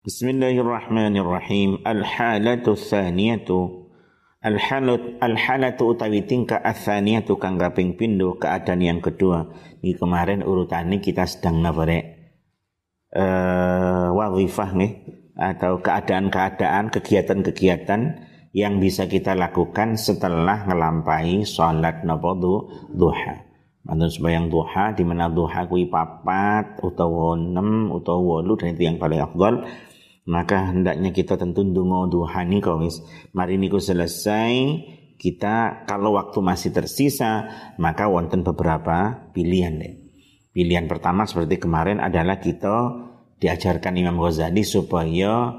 Bismillahirrahmanirrahim. Al-halatu tsaniyatu Al-halat al-halatu utawi tingkah atsaniyatu kang kaping pindho keadaan yang kedua. Ini kemarin urutannya kita sedang nafare eh wazifah nih atau keadaan-keadaan kegiatan-kegiatan yang bisa kita lakukan setelah ngelampai sholat napa duha. Mantan sembahyang duha di mana duha kui papat utawa enam utawa walu dan itu yang paling afdal maka hendaknya kita tentu dungo duha niku wis mari niku selesai kita kalau waktu masih tersisa maka wonten beberapa pilihan deh. Pilihan pertama seperti kemarin adalah kita diajarkan Imam Ghazali supaya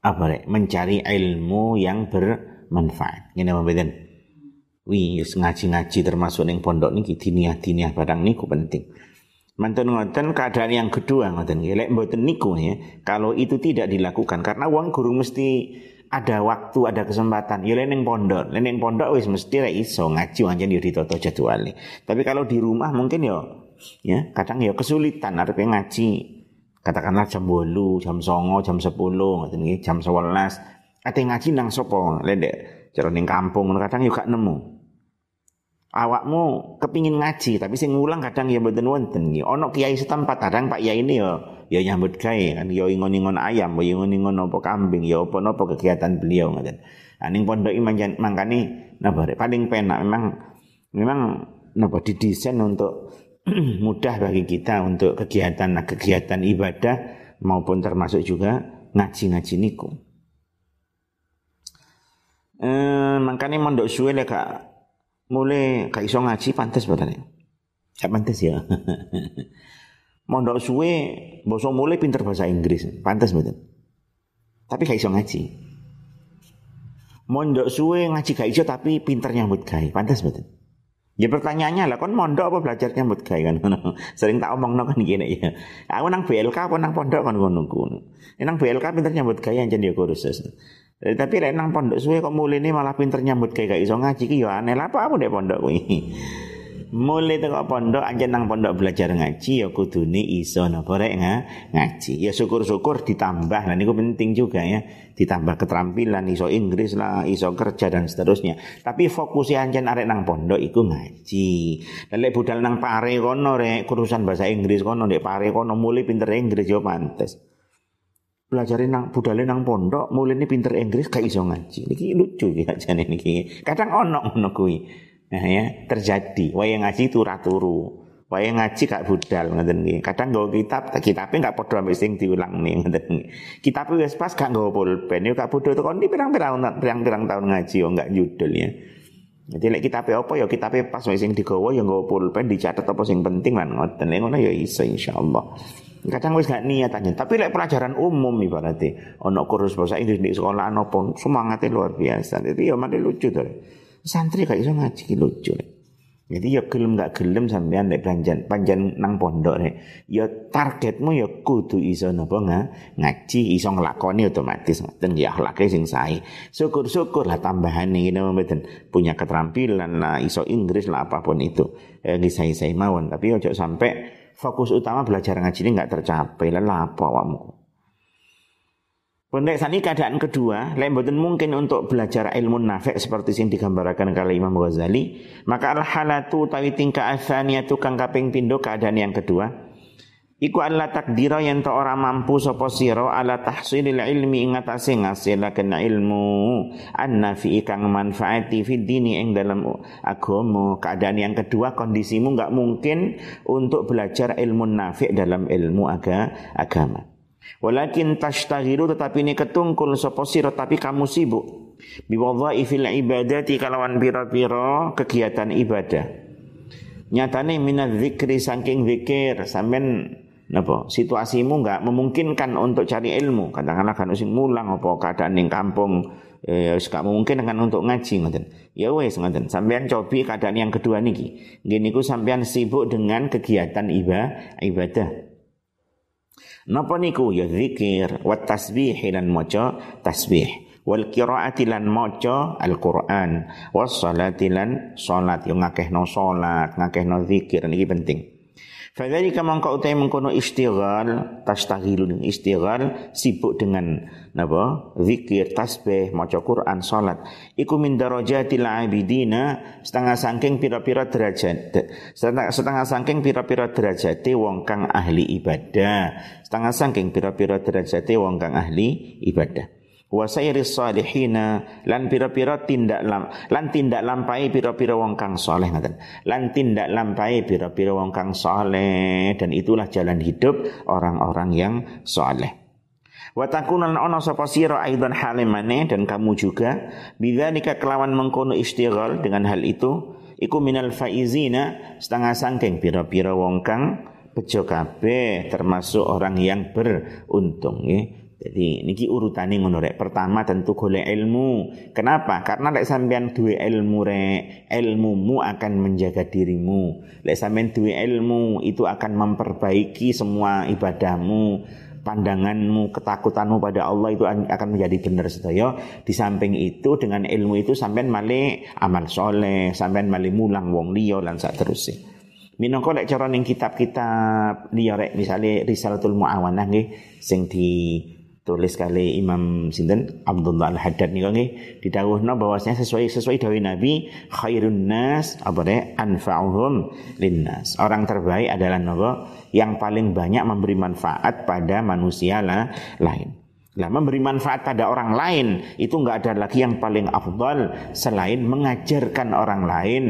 apa deh, mencari ilmu yang bermanfaat. Ini apa Wih, ngaji-ngaji termasuk yang pondok niki diniah-diniah barang niku penting. Mantan ngoten keadaan yang kedua ngoten. Lek mboten niku ya, kalau itu tidak dilakukan karena uang guru mesti ada waktu, ada kesempatan. Ya ning pondok, ning pondok wis mesti ra iso ngaji anjen yo ditata jadwale. Tapi kalau di rumah mungkin yo ya kadang ya kesulitan arepe ngaji. Katakanlah jam 8, jam 9, jam 10 ngoten jam 11. Ate ngaji nang sapa? Lek cara ning kampung kadang yo gak nemu awakmu kepingin ngaji tapi sing ngulang kadang ya mboten wonten nggih ana kiai setempat kadang Pak Yai ini ya ya nyambut gawe kan. Ya ingon-ingon ayam ya ingon-ingon apa kambing ya apa-apa kegiatan beliau ngoten. Aning pondok iki mangkane napa paling penak memang memang napa didesain untuk mudah bagi kita untuk kegiatan-kegiatan ibadah maupun termasuk juga ngaji-ngaji niku. Eh, makanya mondok suwe lek mulai gak iso ngaji pantas badan Gak pantas ya. Mondok suwe boso mulai pinter bahasa Inggris, pantas badan Tapi gak iso ngaji. Mondok suwe ngaji gak iso tapi pinter nyambut gawe, pantas badan Ya pertanyaannya lah, kon mondok apa belajar nyambut gawe kan? Sering tak omong kan gini ya. Aku nang BLK apa nang pondok kan ngono ngono. Nang BLK pinter nyambut gawe anjen ya kursus. Eh, tapi lek nang pondok suwe kok mulai ini malah pinter nyambut kayak gak iso ngaji ki ya aneh lah apa aku dek pondok kuwi. mulai teko pondok aja nang pondok belajar ngaji ya kudune iso napa rek ngaji. Ya syukur-syukur ditambah lah niku penting juga ya. Ditambah keterampilan iso Inggris lah, iso kerja dan seterusnya. Tapi fokusnya anjen arek nang pondok iku ngaji. Lek budal nang pare kono rek urusan bahasa Inggris kono dek pare kono mulai pinter Inggris yo pantes belajarin nang budale nang pondok, mulai ini pinter Inggris kayak iso ngaji. Niki lucu ya jane niki. Kadang ono ono kuwi. Nah ya, terjadi. Waya ngaji itu raturu. Waya ngaji gak budal ngoten nggih. Kadang nggo kitab, kitabe gak padha ambek sing diulang nih ngoten nggih. Kitab wis pas gak nggo pulpen, yo gak bodho tekan pirang-pirang pirang-pirang tahun ngaji yo gak judul ya. Jadi lek kitabe apa ya kitabe pas wis sing digawa ya nggo pulpen dicatat apa sing penting lan ngoten. Lek ngono ya iso insyaallah. Kadang wis gak niat aja. Tapi lek pelajaran umum ibaratnya ono kursus bahasa Inggris di sekolah apa semangatnya luar biasa. Jadi ya mati lucu tuh. Santri gak iso ngaji lucu. Jadi ya gelem gak gelem sampean lek panjan panjan nang pondok rek. Ya targetmu ya kudu iso napa ngaji, iso nglakoni otomatis ngoten ya akhlake sing sae. Syukur-syukur lah tambahan ini mboten punya keterampilan lah iso Inggris lah apa pun itu. Eh saya mawon tapi ojo sampai fokus utama belajar ngaji ini nggak tercapai. Lah apa awakmu? Pendek sani keadaan kedua, betul mungkin untuk belajar ilmu nafek seperti yang digambarkan oleh Imam Ghazali, maka al halatu tawi tingkah asaniyatu kang kaping pindo keadaan yang kedua. Iku adalah takdira yang tak orang mampu sapa sira ala tahsilil ilmi ing atase ngasilaken ilmu annafi kang manfaati fid dini ing dalam agama. Keadaan yang kedua kondisimu enggak mungkin untuk belajar ilmu nafi dalam ilmu aga, agama. Walakin tashtaghiru tetapi ini ketungkul sapa sira tapi kamu sibuk. Biwadhaifil ibadati kalawan pira-pira kegiatan ibadah. Nyatane minaz zikri saking zikir sampean napa situasimu enggak memungkinkan untuk cari ilmu. Katakanlah kan sing mulang apa keadaan ning kampung eh wis gak memungkinkan untuk ngaji ngoten. Ya wis ngoten. Sampean cobi keadaan yang kedua niki. Nggih niku sampean sibuk dengan kegiatan ibadah Napa niku? Ya zikir wa tasbih lan maca tasbih. Wal qiraati lan maca Al-Qur'an. Was salati lan salat. Yo ngakehno salat ngakehno zikir niki penting Fadzalika mangka utai mengkono istighal, tastaghilun istighal sibuk dengan napa? Zikir, tasbih, maca Quran, salat. Iku min darajatil abidina setengah saking pira-pira derajat. Setengah, setengah saking pira-pira derajat wong kang ahli ibadah. Setengah saking pira-pira derajat wong kang ahli ibadah wa sayris salihina lan pira-pira tindak lam lan tindak lampai pira-pira wong kang saleh ngaten lan tindak lampai pira-pira wong kang saleh dan itulah jalan hidup orang-orang yang saleh. Wa takunan ana sapa sira aidan halimane dan kamu juga bidzalika kelawan mengkono istighal dengan hal itu iku minal faizina setengah sangking pira-pira wong kang bejo kabeh termasuk orang yang beruntung nggih jadi niki urutane ngono rek. Pertama tentu golek ilmu. Kenapa? Karena lek sampean duwe ilmu rek, ilmumu akan menjaga dirimu. Lek sampean duwe ilmu itu akan memperbaiki semua ibadahmu, pandanganmu, ketakutanmu pada Allah itu akan menjadi benar sedaya. Di samping itu dengan ilmu itu sampean male amal soleh, sampean male mulang wong liya lan sak terusé. Minangka lek cara ning kitab-kitab liya rek misale Risalatul Muawanah nggih sing di tulis kali Imam Sinten Abdullah Al-Haddad nih nggih didhawuhna bahwasanya sesuai sesuai dawuh Nabi khairun nas apa deh anfa'uhum linnas. Orang terbaik adalah nopo yang paling banyak memberi manfaat pada manusia lah, lain. Lah memberi manfaat pada orang lain itu enggak ada lagi yang paling afdal selain mengajarkan orang lain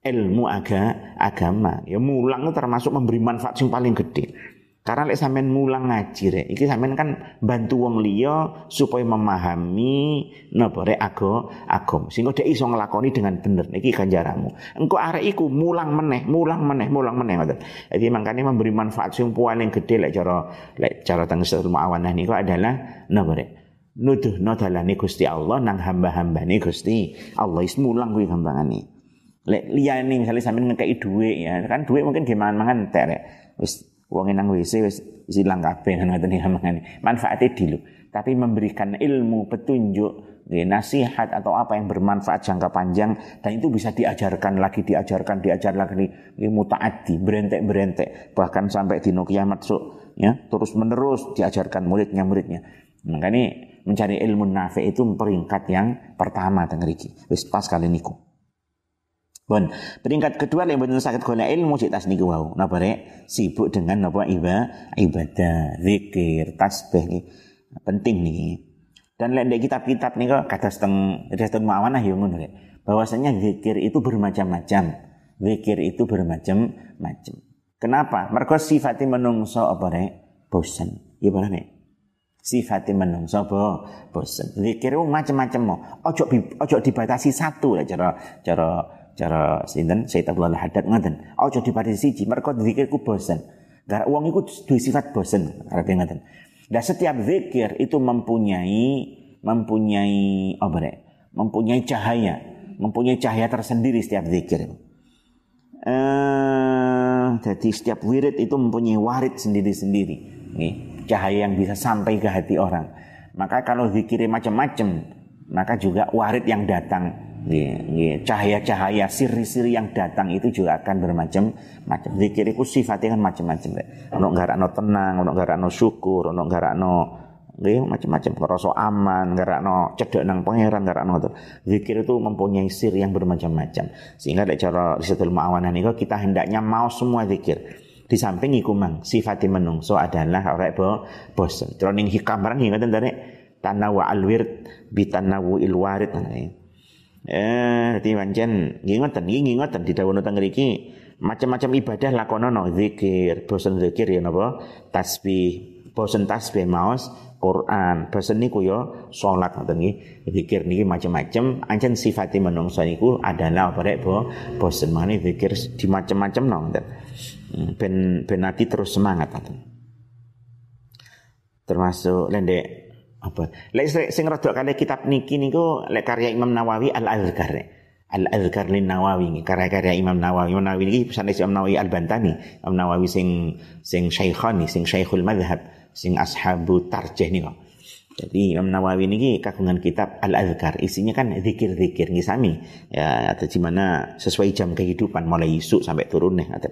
ilmu aga, agama. Ya mulang termasuk memberi manfaat yang paling gede. Karena lek sampean mulang ngaji rek, iki sampean kan bantu wong liya supaya memahami napa rek ago agam. Sehingga dia iso nglakoni dengan bener. Iki ganjaramu. Engko arek iku mulang meneh, mulang meneh, mulang meneh ngoten. Jadi makanya memberi manfaat sing paling gede lek cara lek cara teng awanah niku adalah napa rek? Nuduhno dalane Gusti Allah nang hamba-hambane Gusti Allah is mulang kuwi gampangane. Lek liyane misalnya sampean ngekeki dhuwit ya, kan dhuwit mungkin gimana mangan entek rek. Wis Wong nang WC wis ilang kabeh ngoten ya mangane. Manfaate dilu. Tapi memberikan ilmu, petunjuk, nasihat atau apa yang bermanfaat jangka panjang dan itu bisa diajarkan lagi, diajarkan, diajar lagi ilmu taati, berentek-berentek bahkan sampai di kiamat so, ya terus menerus diajarkan muridnya muridnya. Makanya mencari ilmu nafi itu peringkat yang pertama tengeriki. Wis pas kali niku. Bon, peringkat kedua yang benar sakit golek ilmu cik tas niku wau. Napa rek? Sibuk dengan napa ibadah, ibadah, zikir, tasbih nih. Penting nih. Dan lihat kitab-kitab nih kok kata seteng seteng mawanah ya ngono rek. Bahwasanya zikir itu bermacam-macam. Zikir itu bermacam-macam. Kenapa? Mereka sifatnya menungso apa rek? Bosan. Iya benar nih. Sifatnya menungso apa? Bosan. Zikir macam-macam mau. Ojo ojo dibatasi satu lah cara cara cara sinten? Sayyid Abdullah Haddad ngoten. Aja dipati siji mereka zikir ku bosen. Gara wong iku duwe sifat bosen arepe ngoten. Dan setiap zikir itu mempunyai mempunyai apa nek mempunyai cahaya mempunyai cahaya tersendiri setiap zikir eh jadi setiap wirid itu mempunyai warid sendiri-sendiri. Nih cahaya yang bisa sampai ke hati orang. Maka kalau zikirnya macam-macam maka juga warid yang datang Cahaya-cahaya siri-siri yang datang itu juga akan bermacam-macam. Zikir itu sifatnya kan macam-macam. Ono garakno tenang, ono garakno syukur, ono garakno nggih macam-macam ngerasa aman, garakno cedek nang pangeran, garakno itu. Zikir itu mempunyai siri yang bermacam-macam. Sehingga dari cara risetul ma'awanah niku kita hendaknya mau semua zikir. Di samping iku mang sifatnya menungso adalah ora bo bosen. Troning hikam barang ngoten tadi tanawa alwird bitanawu ilwarid nah, Eh, dadi pancen nggih ngoten, nggih ngoten didhawuhna teng macam-macam ibadah lakonono zikir, bosen zikir ya napa? Tasbih, bosen tasbih maos Quran, bosen niku ya salat ngoten nggih. Zikir niki macam-macam, ancen sifate menungsa niku adalah apa rek bo bosen maneh zikir di macam-macam ngoten. Hmm, ben ben terus semangat ngoten. Termasuk lendek apa? Lek sing rada kali kitab niki niku lek karya Imam Nawawi Al Azkar Al Azkar lin Nawawi karya-karya Imam Nawawi. Imam Nawawi niki pesan Imam Nawawi Al Bantani Imam Nawawi sing sing syaikhani sing syaikhul madhab sing ashabu tarjih niku jadi Imam Nawawi niki kagungan kitab Al Azkar isinya kan zikir-zikir ngisami. Ya atau gimana sesuai jam kehidupan mulai isuk sampai turun nih atau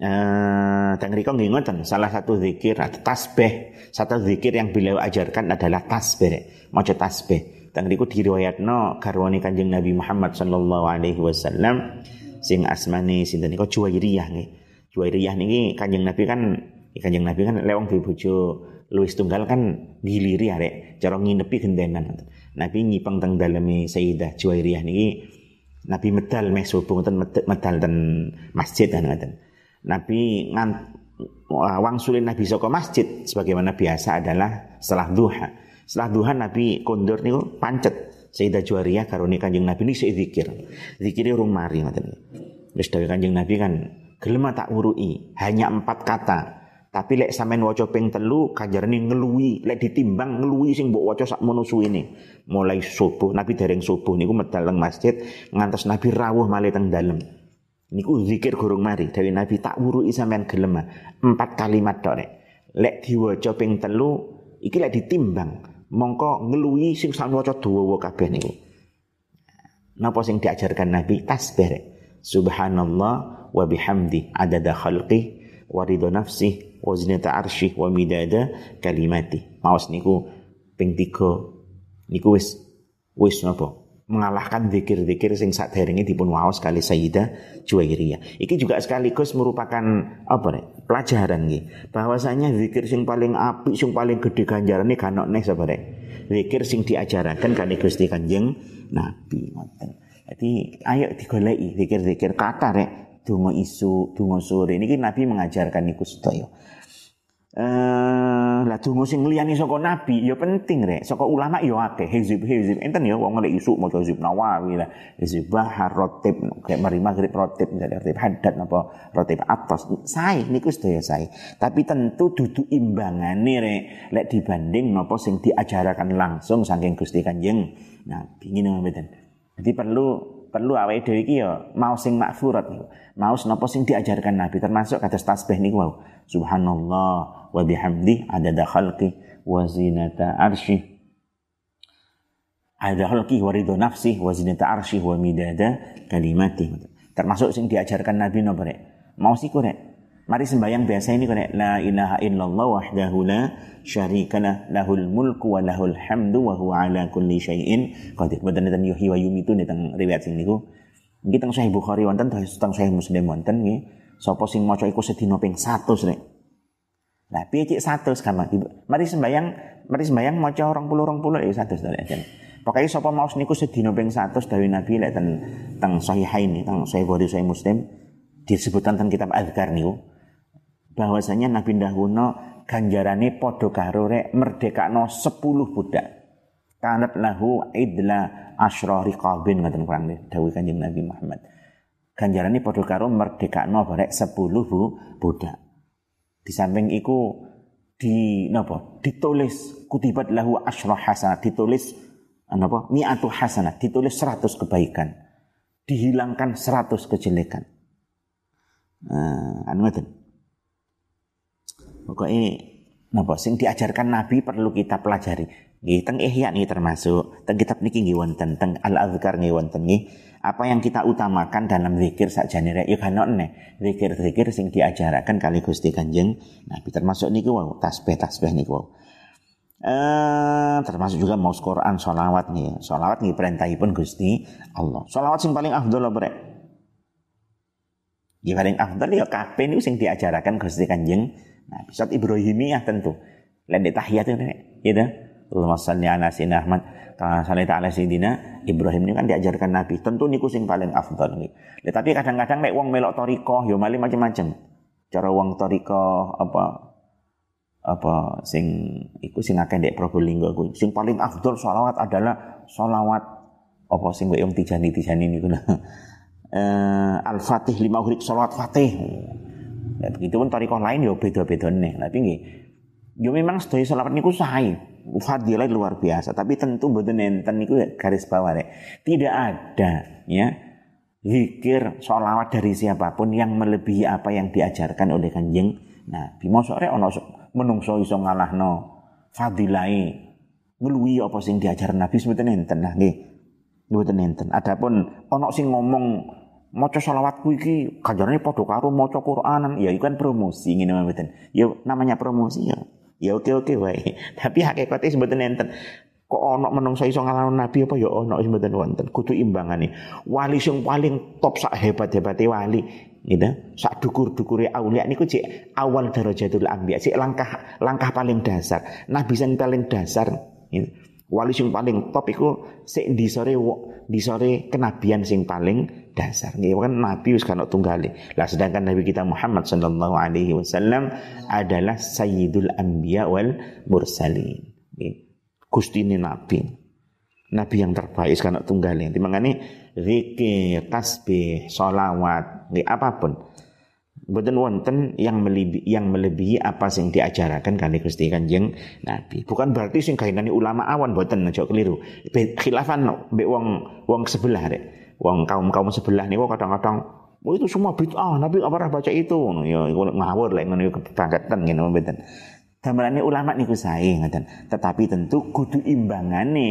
Eh, dan riko ngingotan salah satu zikir atau tasbih. Satu zikir yang beliau ajarkan adalah tasbih maca tasbih. Dan riko diriwayatno garwani kanjeng Nabi Muhammad sallallahu alaihi wasallam sing asmane sinten niku? Juwairiyah nggih. Juwairiyah niki kanjeng Nabi kan kanjeng Nabi kan lewong bojo luwih tunggal kan giliri arek cara nginepi gendenan. Nabi nyipeng teng daleme Sayyidah Juwairiyah niki. Nabi medal meh subuh medal ten masjid kan ngoten Nabi ngan wangsulin Nabi saka masjid sebagaimana biasa adalah setelah duha. Setelah duha Nabi kondur niku pancet Sayyidah Juwariyah karuni Kanjeng Nabi ini zikir. Zikire urung mari ngoten. Wis Kanjeng Nabi kan gelem tak urui hanya empat kata. Tapi lek sampean waca ping telu kanjarane ngeluwi, lek ditimbang ngeluwi sing mbok sak mono suwene. Mulai subuh, Nabi dereng subuh niku medal masjid ngantos Nabi rawuh malih teng dalem. Niku zikir gurung mari dari Nabi tak wurui sampean gelem empat kalimat tok rek. Lek diwaca ping telu iki lek ditimbang mongko ngeluwi sing sak waca dawa kabeh niku. Napa sing diajarkan Nabi tasbih. Subhanallah wa bihamdi adada khalqi wa ridha nafsi wa zinata arshi wa midada kalimati. Maos niku ping 3 niku wis wis napa mengalahkan zikir-zikir sing saderenge dipun waos kali Sayyidah Juwairiyah. Iki juga sekaligus merupakan apa nih? pelajaran nggih. Bahwasanya zikir sing paling apik, sing paling gede ganjarane kan nek sapa rek. Zikir sing diajaraken kali Gusti Kanjeng Nabi ngoten. Jadi ayo digoleki zikir-zikir kata rek donga isu, donga sore niki Nabi mengajarkan niku sedaya. Eh lah donga sing liyane saka nabi ya penting rek. Saka ulama ya akeh hizib hizib. Enten ya wong lek isuk maca hizib Nawawi lah, hizib Bahar, Rotib kayak mari maghrib Rotib misalnya Rotib Haddad napa Rotib Atas. Sae niku sedaya sae. Tapi tentu dudu imbangane rek lek dibanding napa sing diajarakan langsung saking Gusti Kanjeng Nabi ngene mboten. Jadi perlu perlu awake dhewe iki ya mau sing makfurat. Mau napa sing diajarkan Nabi termasuk kados tasbih niku wau. Subhanallah wa bihamdi adada khalqi wa zinata arshi ada khalqi wa ridho nafsi wa zinata arshi wa midada kalimati termasuk sing diajarkan Nabi no mau sih rek Mari sembahyang biasa ini kene la ilaha illallah wahdahu la syarikalah lahul mulku wa lahul hamdu wa huwa ala kulli syai'in qadir. Boten nenten yuhyi wa yumitu teng riwayat sing niku. Niki teng Sahih Bukhari wonten teng Sahih Muslim wonten nggih. Sapa sing maca iku sedina ping 100 rek. Nah, piye satu sekarang? Mari sembayang, mari sembayang maca orang puluh ya satu dari aja. Pokoknya sapa mau niku sedino ping satu dari Nabi lek ten teng sahihain teng sahih Bukhari sahih Muslim disebutkan tentang kitab Azkar niku bahwasanya Nabi dahulu ganjarane padha karo rek merdekakno 10 budak. Kanat lahu idla asyra riqabin ngaten kurang dawuh Kanjeng Nabi Muhammad. Ganjarane padha karo merdekakno barek 10 budak. Di samping iku di napa? Ditulis kutibat lahu asyra hasanat, ditulis napa? Mi'atu hasanat, ditulis 100 kebaikan. Dihilangkan 100 kejelekan. Nah, anu ngoten. Pokoke napa sing diajarkan Nabi perlu kita pelajari. Nggih teng Ihya termasuk teng kitab niki nggih wonten teng Al-Azkar nggih wonten nggih apa yang kita utamakan dalam zikir sakjane rek? Ya kan ne zikir-zikir sing diajarakan kali Gusti Kanjeng Nabi. Termasuk niku wau tasbih-tasbih niku wau. Eh termasuk juga mau Quran sholawat nih sholawat nih perintahipun Gusti Allah. Sholawat sing paling afdol apa rek? Ya paling afdal ya kabeh niku sing diajarakan Gusti Kanjeng Nabi. Saat Ibrahimiyah tentu. Lain di tahiyat itu, ya Allahumma salli ala sayyidina Ahmad salli ta'ala sayyidina Ibrahim ini kan diajarkan Nabi. Tentu niku sing paling afdal. Ya, tapi kadang-kadang nek wong melok toriko yo mali macam-macam. Cara wong toriko apa apa sing iku sing akeh ndek Probolinggo kuwi. Sing paling afdal sholawat adalah sholawat apa sing wong tijani-tijani niku. eh Al-Fatih lima huruf sholawat Fatih. Ya, begitu pun toriko lain yo beda-beda nih. Tapi nggih yo memang sedaya sholawat niku sae fadilah luar biasa. Tapi tentu betul enten itu garis bawah deh. tidak ada ya zikir sholawat dari siapa pun yang melebihi apa yang diajarkan oleh kanjeng Nabi. Mosok rek ono menungso iso ngalahno fadilai ngeluwi apa sing diajar Nabi sebetulnya enten nah nggih. Mboten enten. Adapun ono sing ngomong maca selawatku iki ganjarane padha karo maca Qur'anan. Ya iku kan promosi ngene mboten. Ya namanya promosi ya ya oke oke wae tapi hakikate sebetulnya enten kok ono menungso iso ngalahno nabi apa? Ya ono mboten wonten. Kudu imbangane. Wali sing paling top sak hebat-hebate wali gitu. Sak dukur-dukure aulia niku cek awal darajatul anbiya. Cek langkah langkah paling dasar. Nabi sing paling dasar gitu wali sing paling top iku sik di sore di sore kenabian sing paling dasar nggih kan nabi wis kana tunggale lah sedangkan nabi kita Muhammad sallallahu alaihi wasallam adalah sayyidul anbiya wal mursalin Gusti Nabi. Nabi yang terbaik karena tunggalnya. Dimangane zikir, tasbih, solawat, apa pun. Boten wonten yang melebihi, yang melebihi apa sing diajarakan kali Gusti Kanjeng Nabi. Bukan berarti sing kainane ulama awan boten aja keliru. Khilafan mbek wong wong sebelah rek. Wong kaum-kaum sebelah niku kadang-kadang Oh itu semua bid'ah, Nabi apa pernah baca itu? Ya ngawur lek ngono kebangetan ngene mboten. Damelane ulama niku sae ngoten. Tetapi tentu kudu imbangane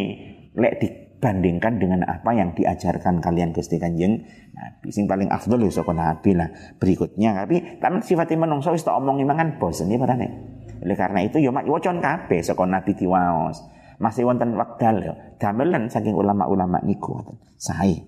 lek dibandingkan dengan apa yang diajarkan kalian Gusti Kanjeng Nabi. Sing paling afdol ya saka Nabi lah. Berikutnya tapi kan sifatnya menungso wis tak omongi mangan bosen ya parane. Oleh karena itu ya mak wocon kabeh saka Nabi diwaos. Masih wonten wekdal ya. Damelan saking ulama-ulama niku ngoten. Sae.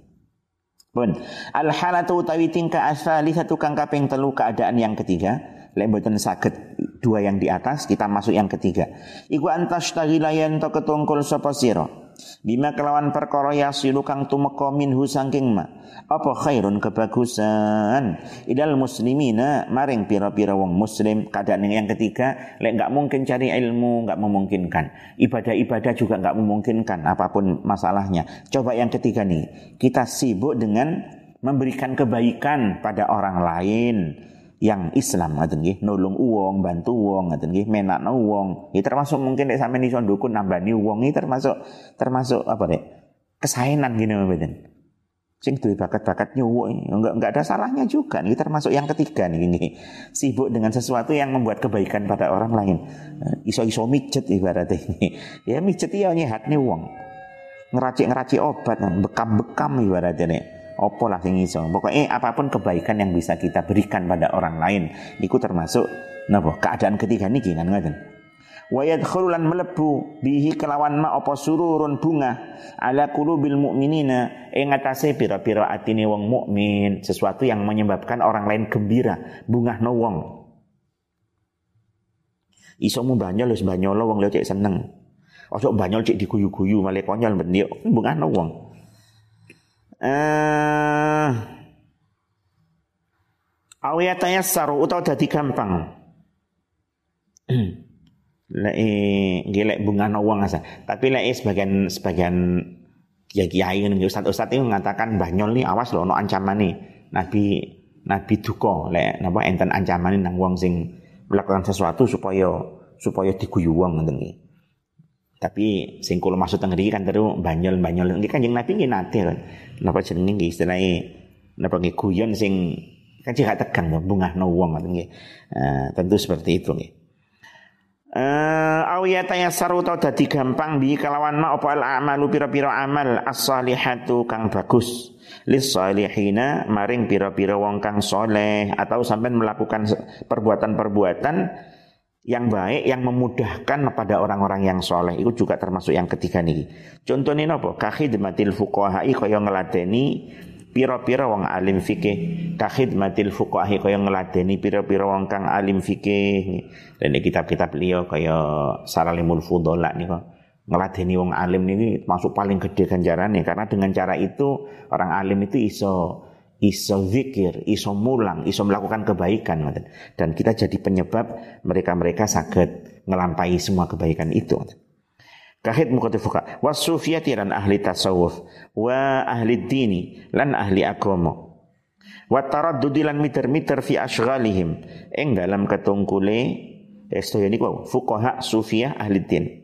Pun al halatu utawi tingkah asal satu kang kaping telu keadaan yang ketiga lek mboten saged dua yang di atas kita masuk yang ketiga iku antas tagilayan to ketungkul sapa sira bima kelawan perkara yasilu kang tumeka minhu saking ma. Apa khairun kebagusan? Idal muslimina maring pira-pira wong muslim. Keadaan yang ketiga lek nggak mungkin cari ilmu nggak memungkinkan. Ibadah-ibadah juga nggak memungkinkan apa pun masalahnya. Coba yang ketiga nih. Kita sibuk dengan memberikan kebaikan pada orang lain yang Islam ngaten nggih. Nulung uang bantu uang ngaten nggih. Menakno uang. Iki termasuk mungkin nek sampeyan iso ndukun nambani uang iki termasuk termasuk apa dek kesaenan gini mboten sing duwe bakat-bakat nyuwuk enggak enggak ada salahnya juga nih. Termasuk yang ketiga nih ini. Sibuk dengan sesuatu yang membuat kebaikan pada orang lain. Eh, iso-iso mijet ibaratnya ini. Ya mijet ya nyehat nih uang. Ngeracik-ngeracik obat bekam-bekam ibaratnya nih opo lah sing iso. Pokoknya apa pun kebaikan yang bisa kita berikan pada orang lain iku termasuk napa keadaan ketiga niki kan ngoten. Wa yadkhululan melebu bihi kelawan ma apa sururun bunga ala qulubil mu'minina ing atase pira-pira atine wong mukmin, sesuatu yang menyebabkan orang lain gembira, bunga no wong. Iso banyol wis banyol wong liya cek seneng. Ojo banyol cek diguyu-guyu malah konyol ben bunga no wong eh awiyataya saru utawa dadi gampang. Lek gelek bunga wong asa. Tapi lek sebagian sebagian ya kiai ning ustaz ustaz itu mengatakan banyol nih awas loh no ancaman nih nabi nabi duko lek napa enten ancaman nang wong sing melakukan sesuatu supaya supaya diguyu wong ngoten tapi sing kula maksud teng kan terus banyol-banyol nggih Kanjeng Nabi nggih nate kan. Napa jenenge nggih istilahnya napa nggih guyon sing kan gak tegang to bungahno wong ngoten nggih. Uh, tentu seperti itu nggih. Eh uh, saru tau dadi gampang bi kalawan ma apa al amalu pira-pira amal as-salihatu kang bagus lis salihina maring pira-pira wong kang soleh atau sampai melakukan perbuatan-perbuatan yang baik yang memudahkan pada orang-orang yang soleh. Itu juga termasuk yang ketiga nih. Contohnya apa? Kahidmatil fuqahai kaya ngeladeni pira-pira wong alim fikih. Kahidmatil fuqahai kaya ngeladeni pira-pira wong kang alim fikih. Dan kitab-kitab beliau kaya Saralimul Fudola nih kok ngeladeni wong alim ini masuk paling gede ganjarannya. Karena dengan cara itu orang alim itu iso iso zikir, iso mulang, iso melakukan kebaikan dan kita jadi penyebab mereka-mereka sakit ngelampai semua kebaikan itu. Kahit mukatifuka wasufiyati lan ahli tasawuf wa ahli dini lan ahli agama wa taraddudi lan miter-miter fi ashghalihim ing dalam ketungkule esto niku fuqaha sufiyah ahli din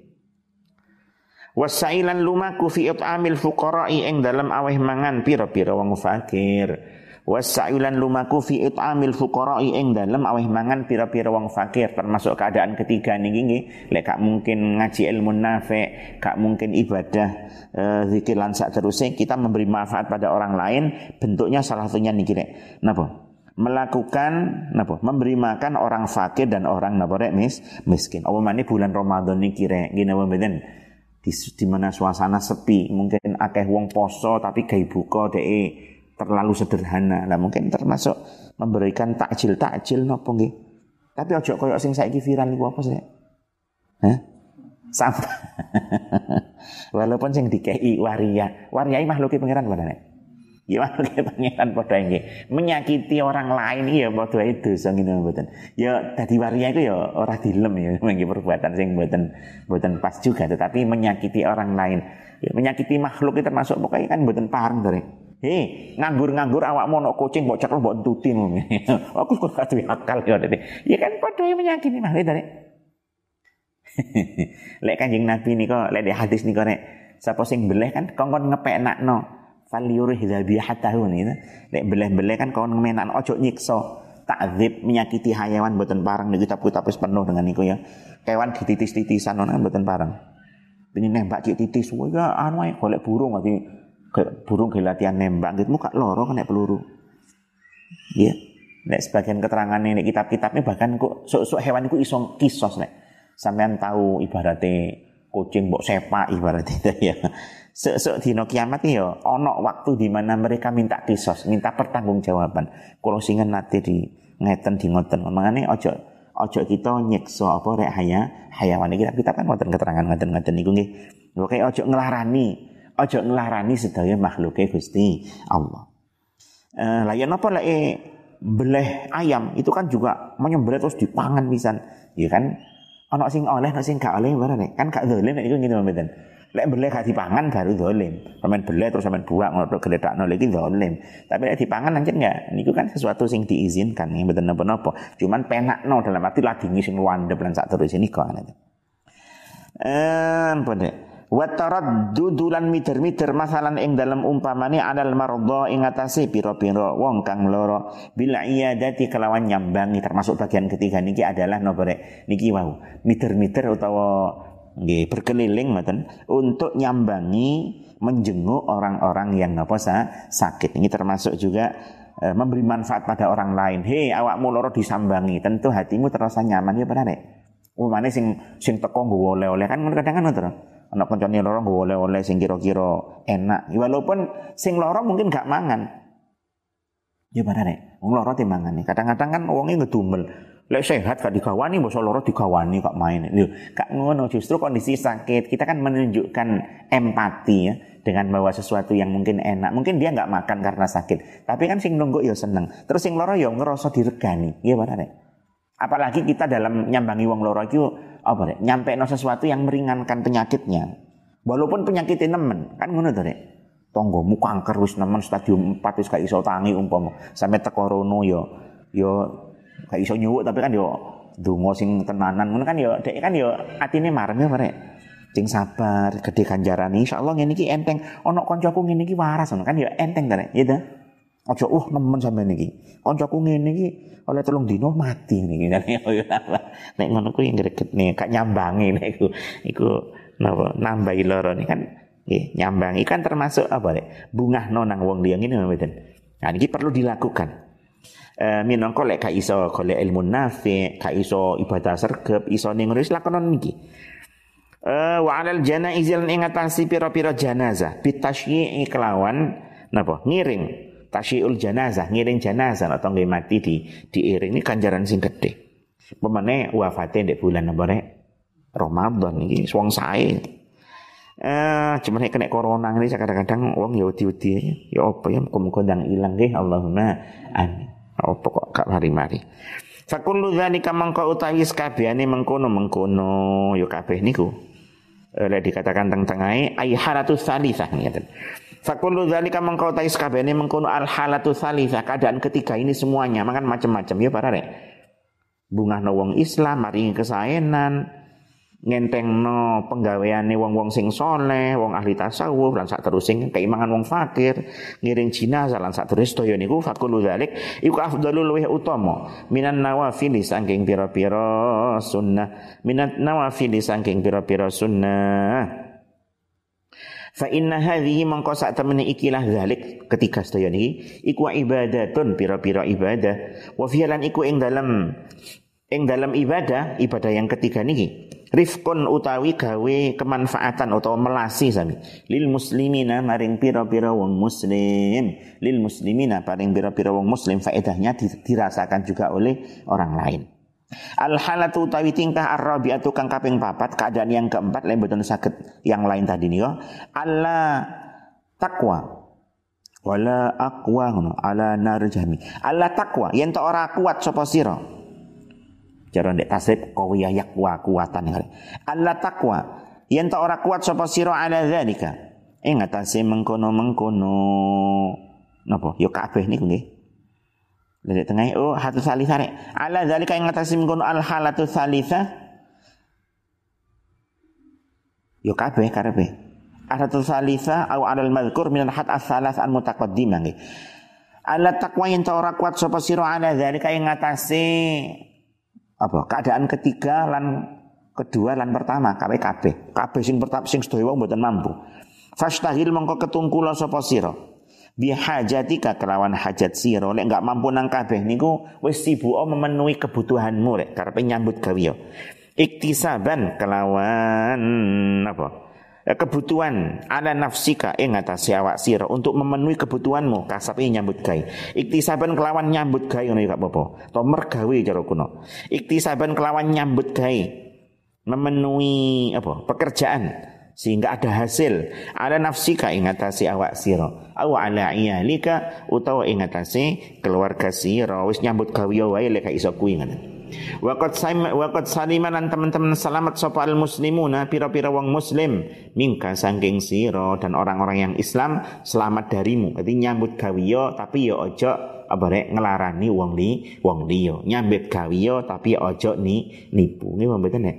wasailan lumaku fi it'amil fuqara'i ing dalam aweh mangan pira-pira wong fakir. Wasailan lumaku fi it'amil fuqara'i ing dalem aweh mangan pira-pira wong fakir. Termasuk keadaan ketiga niki nggih lek gak mungkin ngaji ilmu nafi gak mungkin ibadah e, zikir lan terusnya kita memberi manfaat pada orang lain bentuknya salah satunya niki rek napa? Melakukan napa? Memberi makan orang fakir dan orang napa mis miskin. Apa bulan Ramadan niki rek ngene apa di, di mana suasana sepi mungkin akeh wong poso tapi gawe buka dek terlalu sederhana. Lah mungkin termasuk memberikan takjil takjil nopo nggih. Tapi ojo koyo sing saiki viral iku apa sih? Hah? Sampah. Walaupun sing dikei waria, waria makhluki pangeran padane. Ya makhluki pangeran padha nggih. Menyakiti orang lain ya padha itu dosa ngene mboten. Ya dadi waria itu ya ora dilem ya nggih perbuatan sing mboten mboten pas juga tetapi menyakiti orang lain. Ya, menyakiti makhluk itu termasuk pokoknya kan mboten pareng dari Hei, nganggur-nganggur awak mau kucing mbok cekel mbok Aku kok gak duwe akal ya. Ya kan padha menyakini mah dari. lek Kanjeng Nabi nika lek di hadis nika nek sapa sing beleh kan kongkon ngepeknakno falyurih dzabihatahu niku. Lek beleh-beleh kan kon ngemenakno ojo nyiksa. Takzib menyakiti hayawan mboten parang. Di kitab-kitab penuh dengan niku ya. Kewan dititis-titisan ngono kan mboten parang. Ini nembak cik titis, wah ya anu ae golek burung nanti burung ke latihan nembak gitu. Muka loro kena peluru. Ya. Nek sebagian keterangan ini kitab-kitabnya bahkan kok sok-sok hewan itu isong kisos nek sampean tahu ibaratnya kucing mbok sepak ibaratnya ya sok-sok dino kiamat ya ono waktu di mana mereka minta kisos minta pertanggungjawaban kalau singen nanti di ngeten di ngoten makanya ojo ojo kita nyekso apa rek haya hayawan kita kita kan ngoten keterangan ngoten ngoten niku nggih oke ojo ngelarani Ojo ngelarani sedaya makhluke Gusti Allah. Eh, lah ya lek beleh ayam itu kan juga menyembelih terus dipangan pisan. Ya kan ana sing oleh ana sing gak oleh barane. Kan gak dolen nek iku ngene. Lek beleh gak dipangan baru dolim. Sampeyan beleh terus sampeyan buang ngono gledakno lagi dolim. Tapi lek dipangan anjen enggak. Niku kan sesuatu sing diizinkan ya mboten napa-napa. Cuman penakno dalam arti ladingi sing wandep lan sak terus ini kok. Eh, pada wa taraddudulan miter-miter masalan ing dalam umpamane adal mardha ing atase pira-pira wong kang loro bila iyadati kelawan nyambangi termasuk bagian ketiga niki adalah nobore niki wau miter-miter utawa nggih berkeliling ngoten untuk nyambangi menjenguk orang-orang yang napa sakit ini termasuk juga e, memberi manfaat pada orang lain hei awakmu loro disambangi tentu hatimu terasa nyaman ya benar nek umane sing sing teko nggo oleh-oleh kan kadang kan ngoten anak kancane loro nggo oleh-oleh sing kira-kira enak. Ya, walaupun sing loro mungkin gak mangan. Ya benar nek, wong loro timbangan nih. Kadang-kadang kan wonge ngedumel. Lek sehat gak digawani, bosok loro digawani kok main. Lho, gak ngono justru kondisi sakit. Kita kan menunjukkan empati ya dengan bawa sesuatu yang mungkin enak. Mungkin dia nggak makan karena sakit, tapi kan sing nunggu ya seneng. Terus sing loro ya ngerasa diregani. Iya benar nek. Apalagi kita dalam nyambangi wong loro itu apa deh? Nyampe no sesuatu yang meringankan penyakitnya. Walaupun penyakitnya nemen, kan ngono to dek. Tonggomu kanker wis nemen stadium 4 wis gak iso tangi umpama. Sampai teko rono yo yo gak iso nyuwuk tapi kan yo donga sing tenanan ngono kan yo dek kan yo atine marem ya merek. Sing sabar, gede ganjaran insyaallah ngene iki enteng. Ono kancaku ngene iki waras kan yo enteng dek. Ya Aja uh nemen sampe niki. Kancaku ngene iki oleh tolong dino mati niki. Nek ngono kuwi greget nih, kak nyambangi nek iku iku napa nambahi loro nih kan nggih nyambangi kan termasuk apa nek bungah nonang wong liya ngene mboten. Nah niki perlu dilakukan. Eh minangka lek gak iso golek ilmu nafi, gak iso ibadah sergep, iso ning ngono wis lakonon niki. Eh wa alal janaizil ing atasi pira-pira jenazah bitasyi'i kelawan napa ngiring tasyiul janazah, ngiring janazah atau nggih mati di diiring ini kanjaran sing gede. Pemane wafate ndek bulan apa rek? Ramadan iki wong sae. Eh cuma nek kena corona ini kadang-kadang wong ya wedi-wedi ya apa ya muga-muga ilang nggih Allahumma amin. Apa kok gak mari-mari. Fakullu dzalika mangko utawi sakabehane mengkono-mengkono ya kabeh niku. Eh dikatakan teng tengahe ai halatus salisah ngeten. Fakulu dzalika mengkau tais kabehane mengkono al halatu salisa keadaan ketiga ini semuanya makan macam-macam ya para rek. Bunga wong Islam maringi kesaenan ngentengno penggaweane wong-wong sing soleh, wong ahli tasawuf lan terusing keimangan wong fakir, ngiring jenazah lan sak terus toyo niku fakulu zalik iku afdalul luwih utama. Minan nawafil saking pira-pira sunnah, minan nawafil saking pira-pira sunnah. Fa inna hadhihi mangko sak temene ikilah zalik ketika sedaya niki iku ibadatun pira-pira ibadah. Wa fi'lan iku ing dalam ing dalam ibadah ibadah yang ketiga niki rifkun utawi gawe kemanfaatan utawa melasi sami lil muslimina maring pira-pira wong muslim. Lil muslimina paring pira-pira wong muslim. Faedahnya dirasakan juga oleh orang lain. Al halatu utawi tingkah ar-rabi'atu kang kaping papat keadaan yang keempat lain betul sakit yang lain tadi nih Allah takwa wala ngono. Ala narjami. Allah takwa yen ora kuat sapa sira Cara ndek tasrif qawiyah yakwa kuatan. Allah takwa yen tak ora kuat sapa sira ala zalika. Ing atase mengkono-mengkono napa? Yo kabeh niku nggih. Lha tengah oh hatu salisa rek. Ala zalika ing atase mengkono al halatu salisa. Yo kabeh karepe. Ahatu salisa au alal madhkur minal hat as-salas an mutaqaddimah nggih. Ala takwa yen tak ora kuat sapa sira ala zalika ing atase apa? Keadaan ketiga lan kedua lan pertama kabeh kabeh. Kabeh sing pertama sing sedaya wong mboten mampu. Fastahil mongko ketungkula sapa sira? Bi hajatika kelawan hajat sira. Lek enggak mampu nang kabeh niku wis sibuk memenuhi kebutuhanmu rek karepe nyambut gawe iktisaban kelawan apa kebutuhan ada nafsika ing atase awak sira untuk memenuhi kebutuhanmu kasape nyambut gawe. Iktisaban kelawan nyambut gawe ngono ya gak apa-apa to mergawe cara kuno. Iktisaban kelawan nyambut gawe. Memenuhi apa pekerjaan. Sehingga ada hasil. Ada nafsika ing atase awak sira. Aw ala iyalika utawa ing atase keluarga sira. Wis nyambut gawe wae lek iso kuwi Waqad waqad saliman lan teman-teman selamat sapa al muslimuna pira-pira wong muslim mingka sangking siro dan orang-orang yang Islam selamat darimu. Jadi nyambut gawiyo tapi yo ojo apa rek ngelarani wong li wong liya. Nyambut gawiyo tapi ojo ni nipu. Ini mboten nek.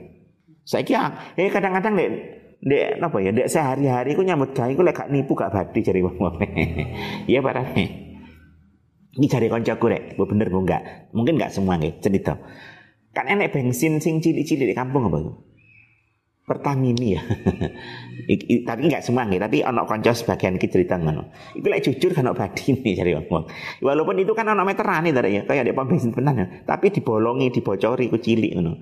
Saiki eh kadang-kadang nek dek apa ya dek sehari-hari ku nyambut gawe ku lek gak nipu gak badi cari wong-wong. Iya parah. Ini cari koncoku rek, bu bener bu enggak? Mungkin enggak semua nih cerita. Kan enek bensin sing cilik-cilik di kampung apa? Pertamini ya. tapi enggak semua nih, tapi ono konco sebagian kita cerita ngono. Iku lek jujur kan ono badine cari ngomong. Walaupun itu kan ono meteran nih ya, kayak di pom bensin tenan ya. Tapi dibolongi, dibocori ku cilik ngono.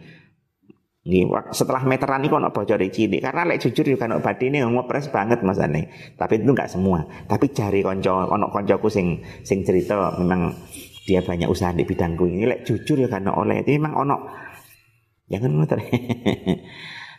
Setelah meteran ini ono bocor cilik karena lek jujur juga ono ini ngopres banget mas ane tapi itu nggak semua tapi cari konco ono koncoku sing sing cerita memang dia banyak usaha di bidangku ini lek jujur ya karena oleh itu memang ono jangan motor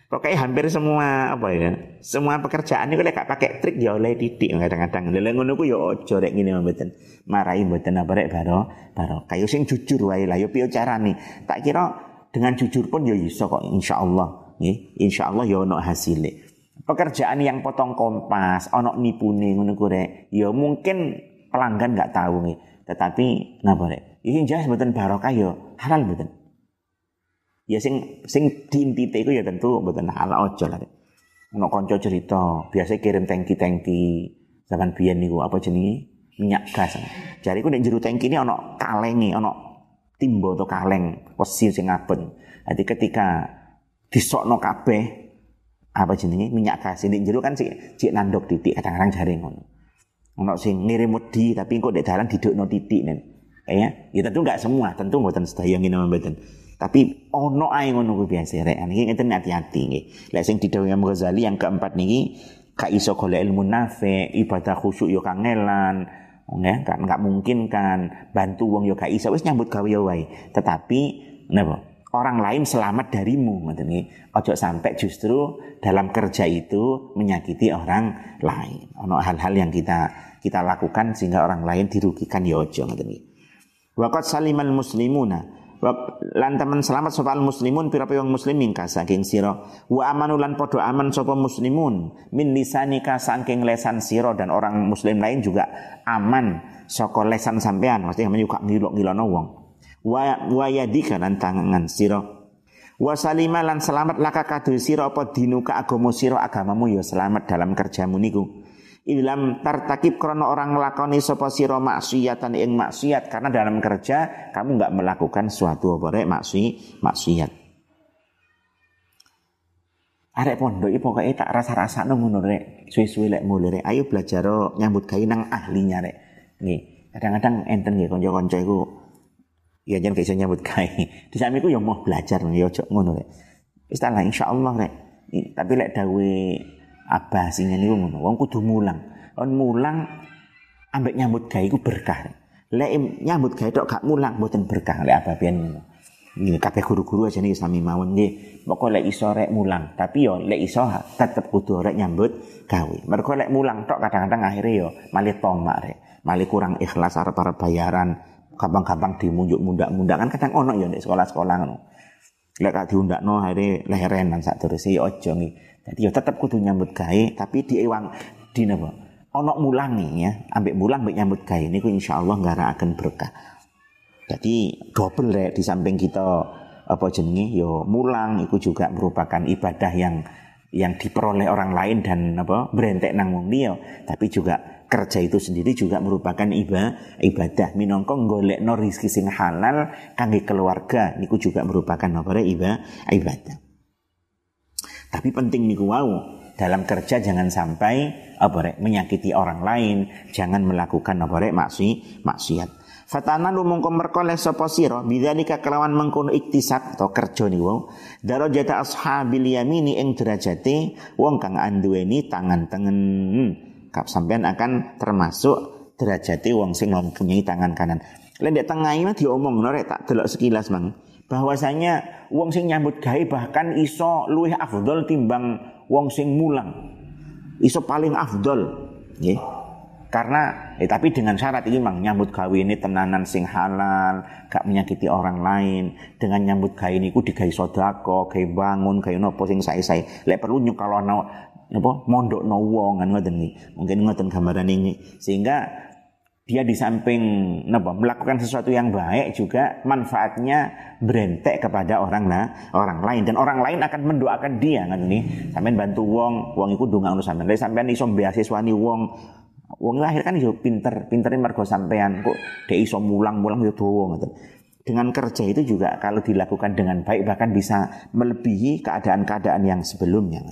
Pokoknya hampir semua apa ya, semua pekerjaan itu lek pakai trik ya oleh titik kadang-kadang. Lha ngono ku ya aja rek ngene mboten. Marahi mboten apa rek baro, baro. Kayu sing jujur wae lah ya piye carane. Tak kira dengan jujur pun ya iso kok insya Allah nih insya Allah ya ono hasilnya pekerjaan yang potong kompas ono ngono rek. Ya mungkin pelanggan nggak tahu nih tetapi napa rek? Ini jelas betul barokah ya halal betul ya sing sing diintite itu ya tentu betul halal ojo lah ono konco cerita biasa kirim tangki-tangki. Zaman biyen niku apa jenenge? Minyak gas. Jadi ku nek jero tangki ini ono kalenge ono timbo atau kaleng wesi sing abon. Jadi ketika disokno kabeh apa jenenge minyak gas ini jero kan cik, cik nandok titik kadang-kadang jaring ngono. Ono sing ngirim wedi tapi kok ndek dalan didukno titik nen. Ya, ya tentu enggak semua, tentu mboten sedaya ngene mboten. Tapi ono ae ngono kuwi biasa rek. Niki ngeten hati-hati nggih. Lek sing didhawuhi Imam Ghazali yang keempat niki ka iso golek ilmu nafe, ibadah khusyuk yo kangelan, ya kan nggak mungkin kan bantu wong yo gak iso wis nyambut gawe yo wae. Tetapi napa? Orang lain selamat darimu ngoten ojo sampai justru dalam kerja itu menyakiti orang lain. Ono hal-hal yang kita kita lakukan sehingga orang lain dirugikan ya ojo ngoten iki. Waqat salimal muslimuna lan teman selamat sapa muslimun pira-pira muslim mingka saking sira. Wa amanu lan padha aman sapa muslimun min lisanika saking lesan sira dan orang muslim lain juga aman saka lesan sampean. Maksudnya juga ngilok ngilono wong. Wa wa yadika lan tangan sira. Wasalima lan selamat laka kadu sira apa dinuka agama sira agamamu ya selamat dalam kerjamu niku. Ilam tartakib krono orang ngelakoni sapa sira maksiatan ing maksiat karena dalam kerja kamu nggak melakukan suatu apa rek maksi maksiat. Arek pondok iki tak rasa-rasa ngono rek. Suwe-suwe lek mulai rek. Ayo belajar nyambut gawe nang ahlinya rek. Nih, kadang-kadang enten nggih kanca-kanca iku ya jangan kayak nyambut gawe. Di samping ya mau belajar ya ojo ngono rek. Wis tak insyaallah rek. Tapi lek dawe abah sing niku ngono. Wong kudu mulang. On mulang ambek nyambut gawe iku berkah. Lek nyambut gawe tok gak mulang mboten berkah lek abah pian ngono. Ini kabeh guru-guru aja nih sami mawon nggih. Pokoke lek iso rek mulang, tapi yo lek iso tetep kudu rek nyambut gawe. Mergo lek mulang tok kadang-kadang akhirnya yo malih tomak rek. Malih kurang ikhlas arep-arep bayaran, gampang-gampang dimunjuk-mundak-mundak kan kadang ono ya di sekolah-sekolah ngono. Lek gak diundakno akhire leherenan sak terus ya aja nggih. Dadi ya tetep kudu nyambut gawe tapi di ewang di napa? Ono mulangi ya, ambek mulang ambek nyambut gawe niku insyaallah akan berkah. Jadi double rek di samping kita apa jenenge yo ya mulang itu juga merupakan ibadah yang yang diperoleh orang lain dan apa berentek nang wong tapi juga kerja itu sendiri juga merupakan ibadah ibadah. Minangka golekno rezeki sing halal kangge keluarga niku juga merupakan apa ibadah ibadah. Tapi penting niku wau dalam kerja jangan sampai apa rek menyakiti orang lain jangan melakukan apa rek maksi maksiat. Fatana lu mongko merkoleh sapa sira? Bidzalika kelawan mengkono iktisab atau kerja ni wong darajata ashabil yamini ing derajate wong kang anduweni tangan tengen sampean akan termasuk derajati wong sing mempunyai tangan kanan. Lain di tengah ini diomong norek tak delok sekilas mang bahwasanya wong sing nyambut gawe bahkan iso luwih afdol timbang wong sing mulang. Iso paling afdol. Nggih. Karena eh, tapi dengan syarat ini mang nyambut gawe ini tenanan sing halal, gak menyakiti orang lain. Dengan nyambut gawe ini ku digawe sodako, gawe bangun, gawe nopo sing sae-sae. Lek perlu nyukalono apa? Mondok no wong kan ngoten nih mungkin ngoten gambaran ini. Sehingga dia di samping napa melakukan sesuatu yang baik juga manfaatnya berentek kepada orang lah orang lain. Dan orang lain akan mendoakan dia kan nih sampean bantu wong wong iku ndonga ngono sampean sampean iso beasiswani wong. Wong lahir kan iso pinter pinterin mergo sampean kok dia iso mulang-mulang yo dawa ngoten. Dengan kerja itu juga kalau dilakukan dengan baik bahkan bisa melebihi keadaan-keadaan yang sebelumnya.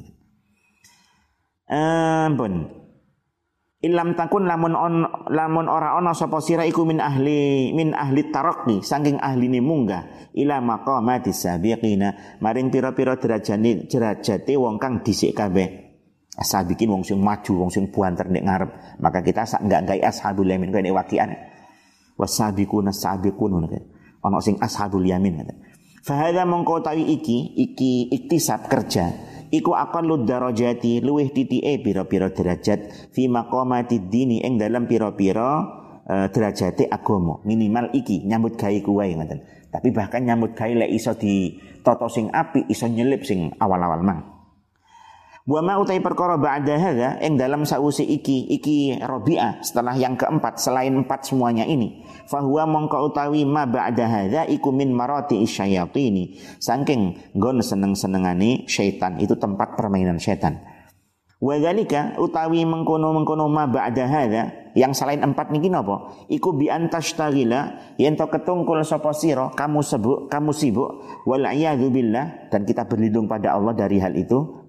Ampun. Ilam takun lamun on lamun ora ono sapa sira iku min ahli min ahli taraqi saking ahli ni munggah ila maqamati sabiqina. Maring pira-pira derajane derajate wong kang dhisik kabeh. Bikin wong sing maju wong sing buanter nek ngarep. Maka kita sak enggak gawe ashabul yamin kene wakian. Wasabiquna sabiqun ono sing ashabul yamin fa hadza mongko iki iki iktisab kerja iku aqallu darajati luwih titike pira-pira derajat fi maqamati dini ing dalam pira-pira uh, derajate agama. Minimal iki nyambut gawe kuwe ngoten. Tapi bahkan nyambut gawe lek iso di toto sing api iso nyelip sing awal-awal mang Wa ma utai perkara ba'da hadza ing dalam sausi iki iki Rabi'ah setelah yang keempat selain empat semuanya ini. Fahuwa mongko utawi ma ba'da hadza iku min marati isyayatini. Saking nggon seneng-senengane syaitan itu tempat permainan syaitan. Wadhalika utawi mengkono-mengkono ma ba'da hadza yang selain empat niki napa? Iku bi antashtagila yen to ketungkul sapa sira kamu sebut kamu sibuk wal billah dan kita berlindung pada Allah dari hal itu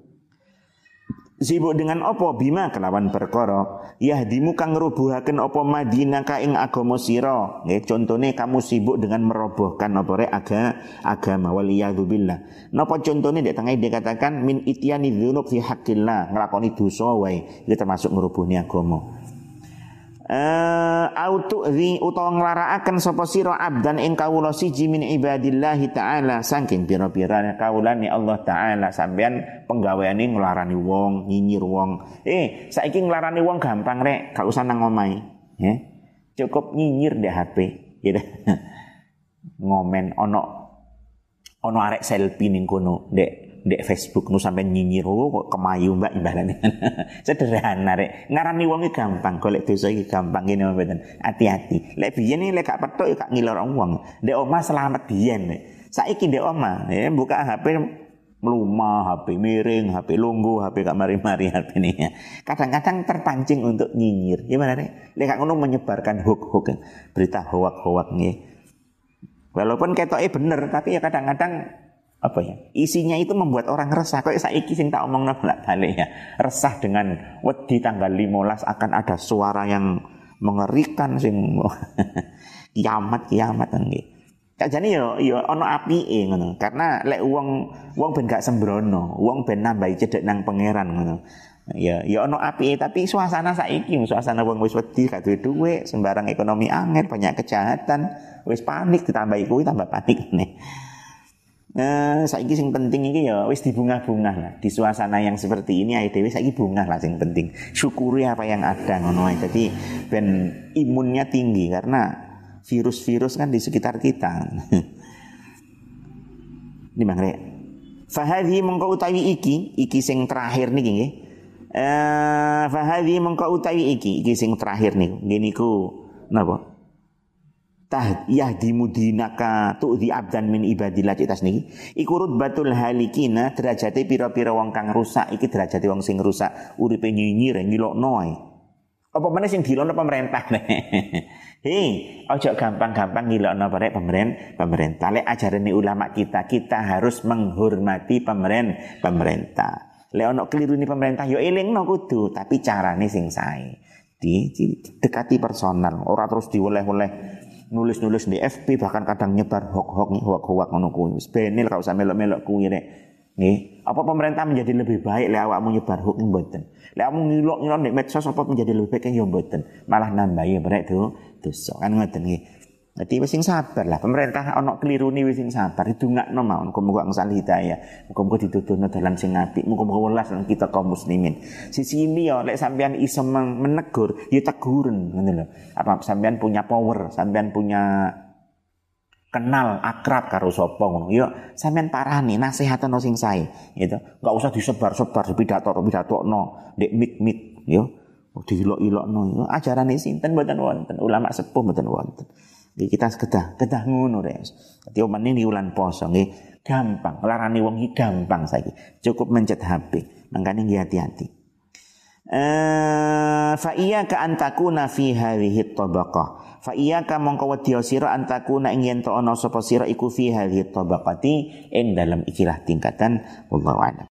Sibuk dengan opo bima kelawan perkara. Yahdimu kang ngrubuhaken opo Madinah ka ing agama sira? Nggih contone kamu sibuk dengan merobohkan opo rek aga agama. Waliyadu billah napa contone dek tengah dikatakan min ityani dzunub fi haqqillah. Nglakoni dosa wae. Iki termasuk ngrubuhni agama uh, autu ri utawa nglarakaken sapa sira abdan ing kawula siji min ibadillah taala saking pira-pira kawulane Allah taala. Sampean penggaweane nglarani wong nyinyir wong. Eh saiki nglarani wong gampang rek. Gak usah nang omahe ya. Cukup nyinyir di HP gitu ngomen ono ono arek selfie ning kono dek dek Facebook nu sampai nyinyir oh kok kemayu mbak ibaratnya sederhana rek ngarani wong gampang golek dosa iki gampang ngene mboten hati-hati lek biyen lek gak petuk gak ngilor wong dek omah selamat biyen Saiki ndek oma, ya buka HP melumah, HP miring, HP lunggu, HP gak mari-mari HP ini ya. Kadang-kadang terpancing untuk nyinyir. Gimana nih? Lek ngono menyebarkan hoax-hoax, berita hoax-hoax nih. Walaupun ketoknya bener, tapi ya kadang-kadang apa ya isinya itu membuat orang resah kok saiki sing tak omong bolak balik ya resah dengan wedi tanggal 15 akan ada suara yang mengerikan sing kiamat kiamat nggih jadi yo yo ono apike ngono. Karena lek wong wong ben gak sembrono, wong ben nambahi cedek nang pangeran ngono. Ya ya ono apike tapi suasana saiki suasana wong wis wedi gak duwe dhuwit, sembarang ekonomi angin, banyak kejahatan, wis panik ditambahi kuwi tambah panik nih. Nah, saiki sing penting iki ya wis dibunga-bunga lah. Di suasana yang seperti ini ae dhewe saiki bunga lah sing penting. Syukuri apa yang ada ngono ae. Jadi ben imunnya tinggi karena virus-virus kan di sekitar kita. Ini mangre. Fahadhi mengko utawi iki, iki sing terakhir niki nggih. Eh fahadhi mengko utawi iki, iki sing terakhir niku. Nggih niku napa? Tah yahdi mudinaka di abdan min ibadillah citas niki. Iku rutbatul halikina derajate pira-pira wong kang rusak iki derajate wong sing rusak uripe nyinyir ngilokno ae. Apa meneh sing dilokno pemerintah Hei, ojo gampang-gampang ngilokno barek pemerintah, pemerintah. Lek ajaran ulama kita, kita harus menghormati pemerintah, pemerintah. Lek ono keliru ini pemerintah, yo no kudu, tapi carane sing sae. Di, dekati personal, ora terus dioleh-oleh nulis-nulis di FB bahkan kadang nyebar hoax-hoax hoax-hoax ngono kuwi. Wis benil kau usah melok-melok kuwi rek. Nih, apa pemerintah menjadi lebih baik lek awakmu nyebar hoax mboten. Lek awakmu ngilok-ngilok di medsos apa menjadi lebih baik ya mboten. Malah nambah ya brek tuh dosa kan ngoten nggih. Dadi wis sing sabar lah. Pemerintah ana kelirune wis sing sabar. Didongakno mawon muga-muga angsal hidayah. Muga-muga dituduhno dalan sing apik. Muga-muga welas kita kaum muslimin. Sisi ini ya lek sampean iso menegur ya teguren ngono lho. Apa sampean punya power, sampean punya kenal akrab karo sapa ngono ya sampean parani nasihatno sing sae gitu enggak usah disebar-sebar pidato pidatokno ndek mit-mit ya dilok-ilokno ajarane sinten mboten wonten ulama sepuh mboten wonten Jadi kita kedah kedah ngono rek. Dadi omane ulan poso nggih. Gampang larani wong iki gampang saiki. Cukup mencet HP mangkane nggih hati-hati. Eh fa iya ka antakuna fi hadhihi tabaqah. Fa ka mongko wedi sira antakuna ing yen to ana sapa sira iku fi hadhihi tabaqati ing dalam ikilah tingkatan. Wallahu a'lam.